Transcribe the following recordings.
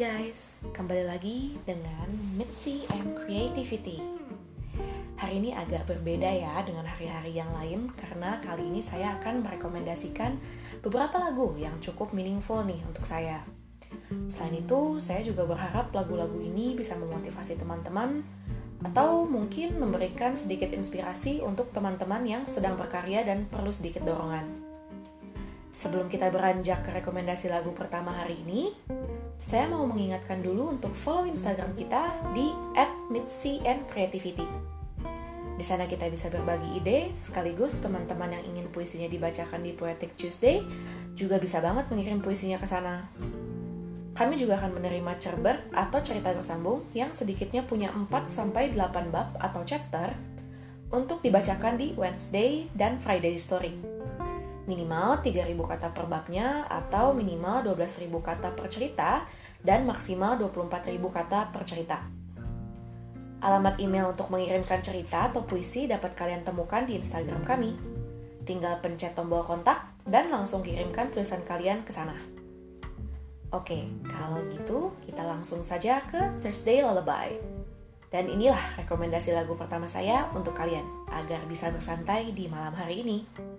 guys, kembali lagi dengan Mitzi and Creativity. Hari ini agak berbeda ya dengan hari-hari yang lain karena kali ini saya akan merekomendasikan beberapa lagu yang cukup meaningful nih untuk saya. Selain itu, saya juga berharap lagu-lagu ini bisa memotivasi teman-teman atau mungkin memberikan sedikit inspirasi untuk teman-teman yang sedang berkarya dan perlu sedikit dorongan. Sebelum kita beranjak ke rekomendasi lagu pertama hari ini, saya mau mengingatkan dulu untuk follow Instagram kita di @mitsyandcreativity. Di sana kita bisa berbagi ide, sekaligus teman-teman yang ingin puisinya dibacakan di Poetic Tuesday juga bisa banget mengirim puisinya ke sana. Kami juga akan menerima cerber atau cerita bersambung yang sedikitnya punya 4-8 bab atau chapter untuk dibacakan di Wednesday dan Friday Story minimal 3.000 kata per babnya atau minimal 12.000 kata per cerita dan maksimal 24.000 kata per cerita. Alamat email untuk mengirimkan cerita atau puisi dapat kalian temukan di Instagram kami. Tinggal pencet tombol kontak dan langsung kirimkan tulisan kalian ke sana. Oke, kalau gitu kita langsung saja ke Thursday Lullaby. Dan inilah rekomendasi lagu pertama saya untuk kalian agar bisa bersantai di malam hari ini.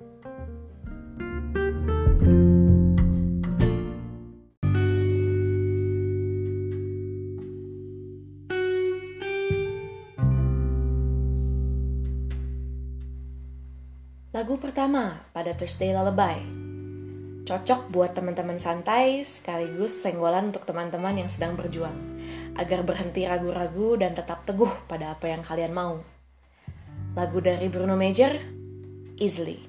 Lagu pertama pada Thursday Lullaby. Cocok buat teman-teman santai sekaligus senggolan untuk teman-teman yang sedang berjuang agar berhenti ragu-ragu dan tetap teguh pada apa yang kalian mau. Lagu dari Bruno Major, Easily.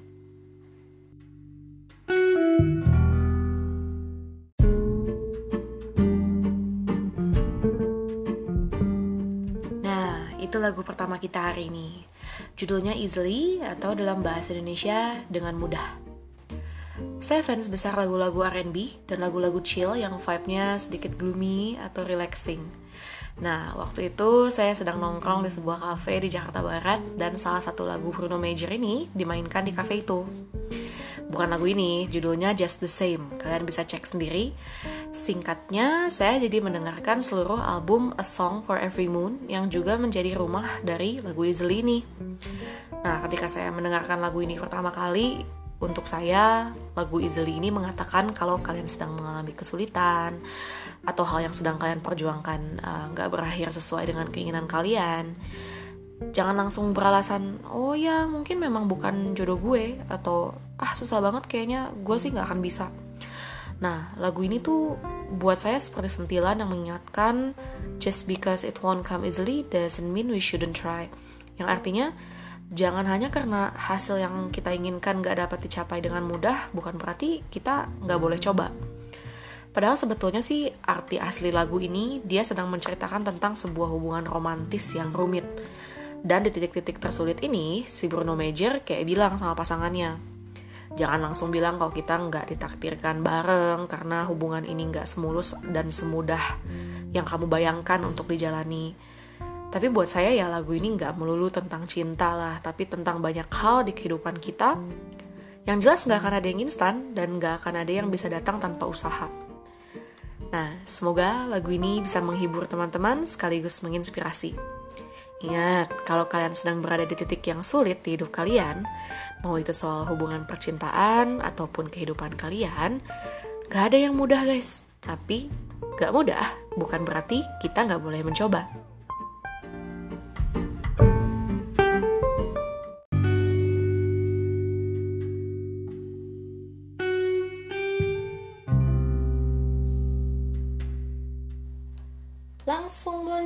Nah, itu lagu pertama kita hari ini. Judulnya Easily atau dalam bahasa Indonesia dengan mudah. Saya fans besar lagu-lagu R&B dan lagu-lagu chill yang vibe-nya sedikit gloomy atau relaxing. Nah, waktu itu saya sedang nongkrong di sebuah cafe di Jakarta Barat dan salah satu lagu Bruno Major ini dimainkan di cafe itu. Bukan lagu ini, judulnya Just the Same. Kalian bisa cek sendiri. Singkatnya, saya jadi mendengarkan seluruh album A Song for Every Moon yang juga menjadi rumah dari lagu Easily ini. Nah, ketika saya mendengarkan lagu ini pertama kali, untuk saya, lagu Easily ini mengatakan kalau kalian sedang mengalami kesulitan atau hal yang sedang kalian perjuangkan eh, nggak uh, berakhir sesuai dengan keinginan kalian. Jangan langsung beralasan, oh ya mungkin memang bukan jodoh gue atau ah susah banget kayaknya gue sih nggak akan bisa Nah, lagu ini tuh buat saya seperti sentilan yang mengingatkan just because it won't come easily doesn't mean we shouldn't try. Yang artinya jangan hanya karena hasil yang kita inginkan gak dapat dicapai dengan mudah, bukan berarti kita gak boleh coba. Padahal sebetulnya sih arti asli lagu ini dia sedang menceritakan tentang sebuah hubungan romantis yang rumit. Dan di titik-titik tersulit ini, si Bruno Major kayak bilang sama pasangannya, jangan langsung bilang kalau kita nggak ditakdirkan bareng karena hubungan ini nggak semulus dan semudah yang kamu bayangkan untuk dijalani. Tapi buat saya ya lagu ini nggak melulu tentang cinta lah, tapi tentang banyak hal di kehidupan kita yang jelas nggak akan ada yang instan dan nggak akan ada yang bisa datang tanpa usaha. Nah, semoga lagu ini bisa menghibur teman-teman sekaligus menginspirasi. Ingat, kalau kalian sedang berada di titik yang sulit di hidup kalian, mau itu soal hubungan percintaan ataupun kehidupan kalian, gak ada yang mudah guys. Tapi gak mudah bukan berarti kita gak boleh mencoba.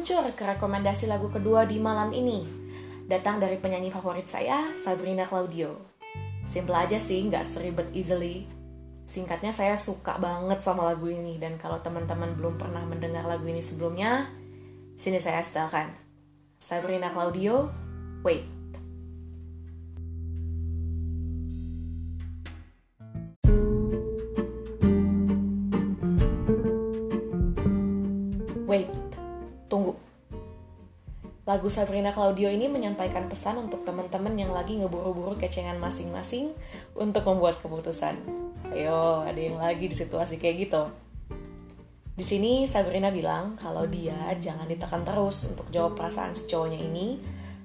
Meluncur ke rekomendasi lagu kedua di malam ini. Datang dari penyanyi favorit saya, Sabrina Claudio. Simple aja sih, nggak seribet easily. Singkatnya saya suka banget sama lagu ini dan kalau teman-teman belum pernah mendengar lagu ini sebelumnya, sini saya setelkan. Sabrina Claudio, Wait. Lagu Sabrina Claudio ini menyampaikan pesan untuk teman-teman yang lagi ngeburu-buru kecengan masing-masing untuk membuat keputusan. Ayo, ada yang lagi di situasi kayak gitu. Di sini Sabrina bilang kalau dia jangan ditekan terus untuk jawab perasaan si cowoknya ini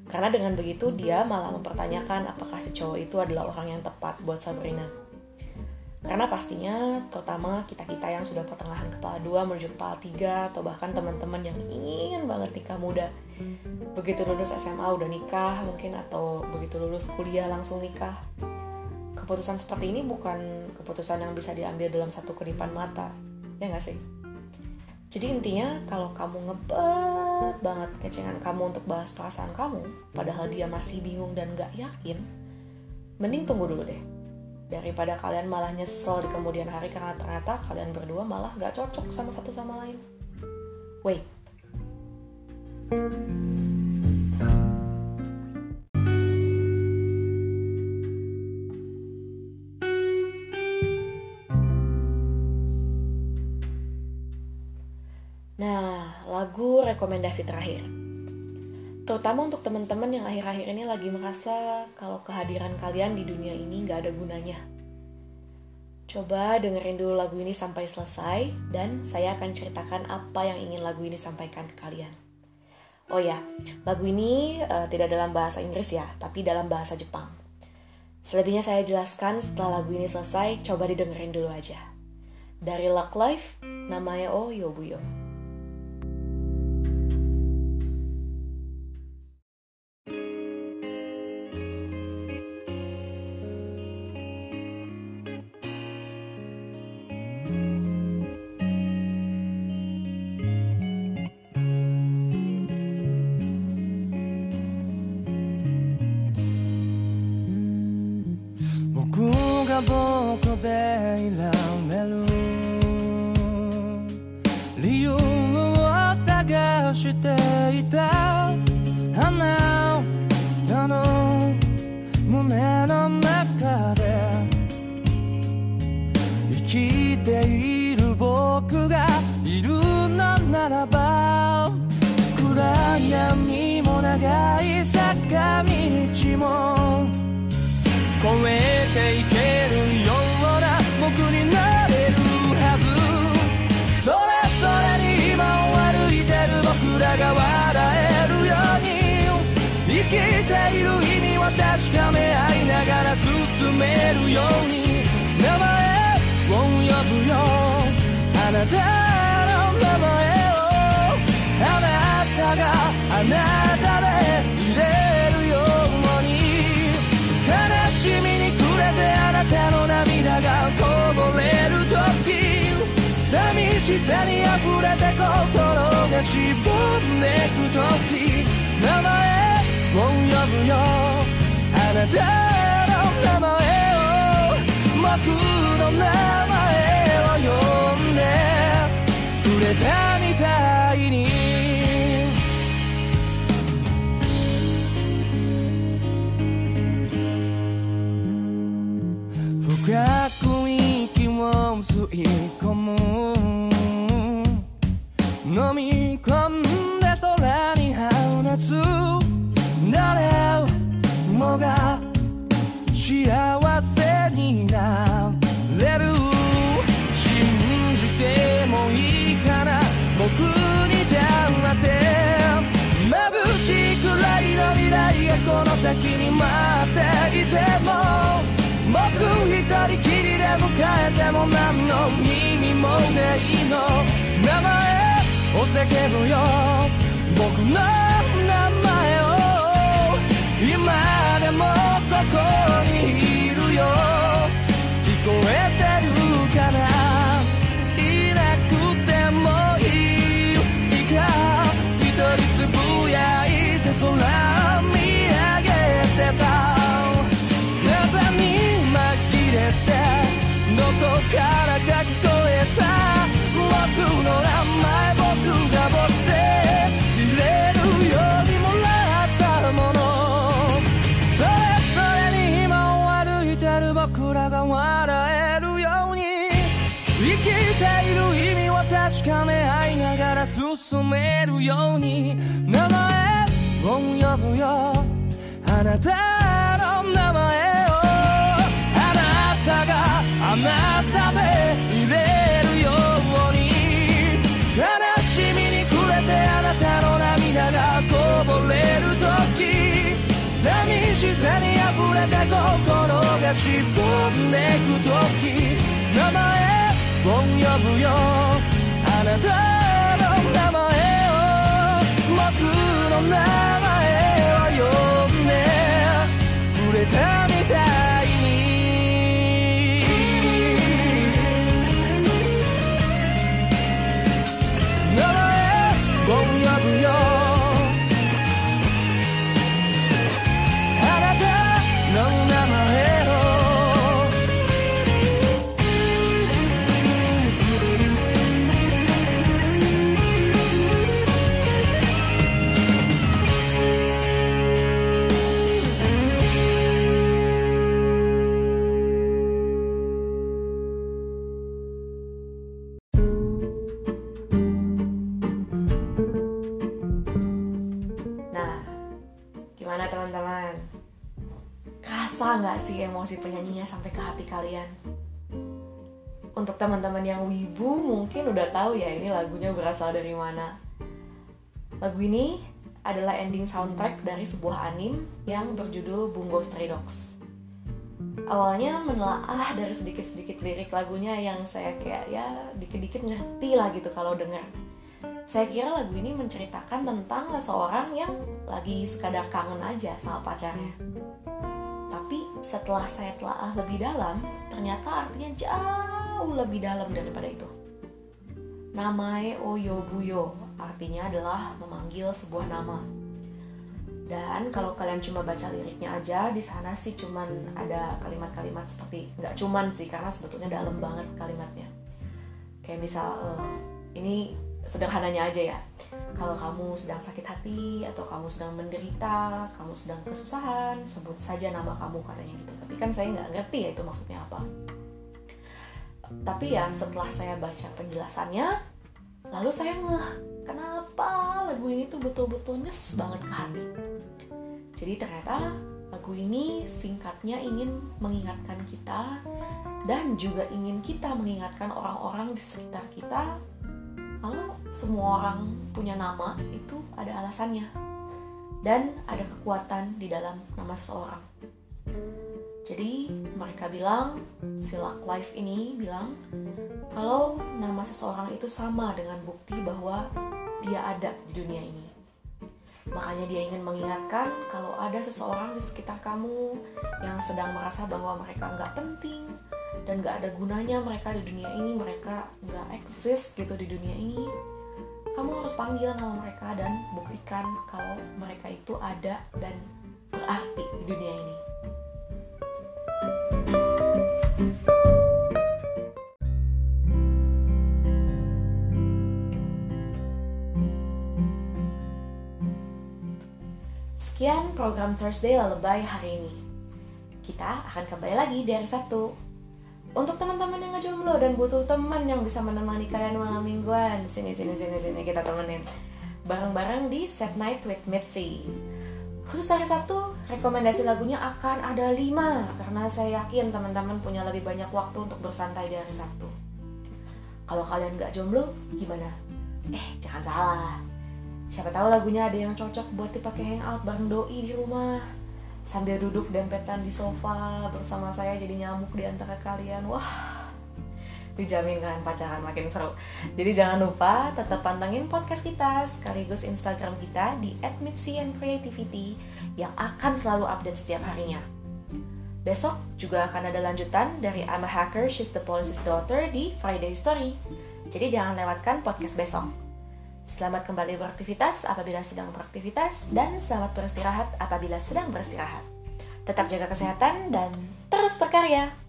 karena dengan begitu dia malah mempertanyakan apakah si cowok itu adalah orang yang tepat buat Sabrina. Karena pastinya terutama kita-kita yang sudah pertengahan kepala dua menuju kepala tiga atau bahkan teman-teman yang ingin banget nikah muda. Begitu lulus SMA udah nikah mungkin atau begitu lulus kuliah langsung nikah. Keputusan seperti ini bukan keputusan yang bisa diambil dalam satu kedipan mata. Ya nggak sih? Jadi intinya kalau kamu ngebet banget kecengan kamu untuk bahas perasaan kamu, padahal dia masih bingung dan gak yakin, mending tunggu dulu deh. Daripada kalian malah nyesel di kemudian hari karena ternyata kalian berdua malah gak cocok sama satu sama lain. Wait. Nah, lagu rekomendasi terakhir. Terutama untuk teman-teman yang akhir-akhir ini lagi merasa kalau kehadiran kalian di dunia ini nggak ada gunanya. Coba dengerin dulu lagu ini sampai selesai dan saya akan ceritakan apa yang ingin lagu ini sampaikan ke kalian. Oh ya, lagu ini uh, tidak dalam bahasa Inggris ya, tapi dalam bahasa Jepang. Selebihnya saya jelaskan setelah lagu ini selesai, coba didengerin dulu aja. Dari Luck Life, namanya Oh Yobuyo. 僕でいられる理由を探していた花たの胸の中で生きている僕がいるのならば暗闇も長い坂道も超えていけるような僕になれるはず。それぞれに今を歩いてる僕らが笑えるように。生きている意味を確かめ合いながら進めるように。名前を呼ぶよあなたの名前をあなたがあなた寂しさに溢れて心がしぼんでく時名前を呼ぶよあなたの名前を僕の名前を呼んでくれたみたいに。深く息を吸い込む。放つ誰もが幸せになれる。信じてもいいかな僕に黙って。眩しいくらいの未来がこの先に待っていても。僕一人きりで迎えても何の意味もねいの。名前を叫ぶよ。僕のここにいるよ。聞こえてるかな？いなくてもいいいいか？一人つぶやいて空見上げてた。鏡紛れてどこからか聞こえ染めるように。名前を呼ぶよ。あなたの名前を。あなたがあなたでいれるように。悲しみに暮れてあなたの涙がこぼれる時。寂しさに溢れた心がしぼんでく時。名前を呼ぶよ。あなた僕の名前は呼んでくれたみ emosi penyanyinya sampai ke hati kalian? Untuk teman-teman yang wibu mungkin udah tahu ya ini lagunya berasal dari mana. Lagu ini adalah ending soundtrack dari sebuah anim yang berjudul Bungo Stray Dogs. Awalnya menelaah dari sedikit-sedikit lirik lagunya yang saya kayak ya dikit-dikit ngerti lah gitu kalau denger. Saya kira lagu ini menceritakan tentang seseorang yang lagi sekadar kangen aja sama pacarnya. Setelah saya telaah lebih dalam, ternyata artinya jauh lebih dalam daripada itu. Namae Oyobuyo artinya adalah memanggil sebuah nama. Dan kalau kalian cuma baca liriknya aja, di sana sih cuman ada kalimat-kalimat seperti nggak cuman sih karena sebetulnya dalam banget kalimatnya. Kayak misal eh, ini sederhananya aja ya. Kalau kamu sedang sakit hati atau kamu sedang menderita, kamu sedang kesusahan, sebut saja nama kamu katanya gitu. Tapi kan saya nggak ngerti ya itu maksudnya apa. Tapi ya setelah saya baca penjelasannya, lalu saya ngeh kenapa lagu ini tuh betul-betul nyes banget ke hati. Jadi ternyata lagu ini singkatnya ingin mengingatkan kita dan juga ingin kita mengingatkan orang-orang di sekitar kita kalau semua orang punya nama itu ada alasannya dan ada kekuatan di dalam nama seseorang. Jadi mereka bilang, Silak Life ini bilang kalau nama seseorang itu sama dengan bukti bahwa dia ada di dunia ini. Makanya dia ingin mengingatkan kalau ada seseorang di sekitar kamu yang sedang merasa bahwa mereka nggak penting dan nggak ada gunanya mereka di dunia ini, mereka nggak eksis gitu di dunia ini. Kamu harus panggil nama mereka dan buktikan kalau mereka itu ada dan berarti di dunia ini. Sekian program Thursday Lullaby hari ini. Kita akan kembali lagi dari Sabtu. Untuk teman-teman yang ngejomblo dan butuh teman yang bisa menemani kalian malam mingguan, sini sini sini sini kita temenin bareng-bareng di Set Night with Mitzi. Khusus hari Sabtu, rekomendasi lagunya akan ada 5 karena saya yakin teman-teman punya lebih banyak waktu untuk bersantai di hari Sabtu. Kalau kalian nggak jomblo, gimana? Eh, jangan salah. Siapa tahu lagunya ada yang cocok buat dipakai hangout bareng doi di rumah. Sambil duduk dempetan di sofa bersama saya jadi nyamuk di antara kalian. Wah, dijamin kan pacaran makin seru. Jadi jangan lupa tetap pantengin podcast kita sekaligus Instagram kita di @mitziandcreativity yang akan selalu update setiap harinya. Besok juga akan ada lanjutan dari I'm a Hacker, She's the Police's Daughter di Friday Story. Jadi jangan lewatkan podcast besok. Selamat kembali beraktivitas apabila sedang beraktivitas dan selamat beristirahat apabila sedang beristirahat. Tetap jaga kesehatan dan terus berkarya.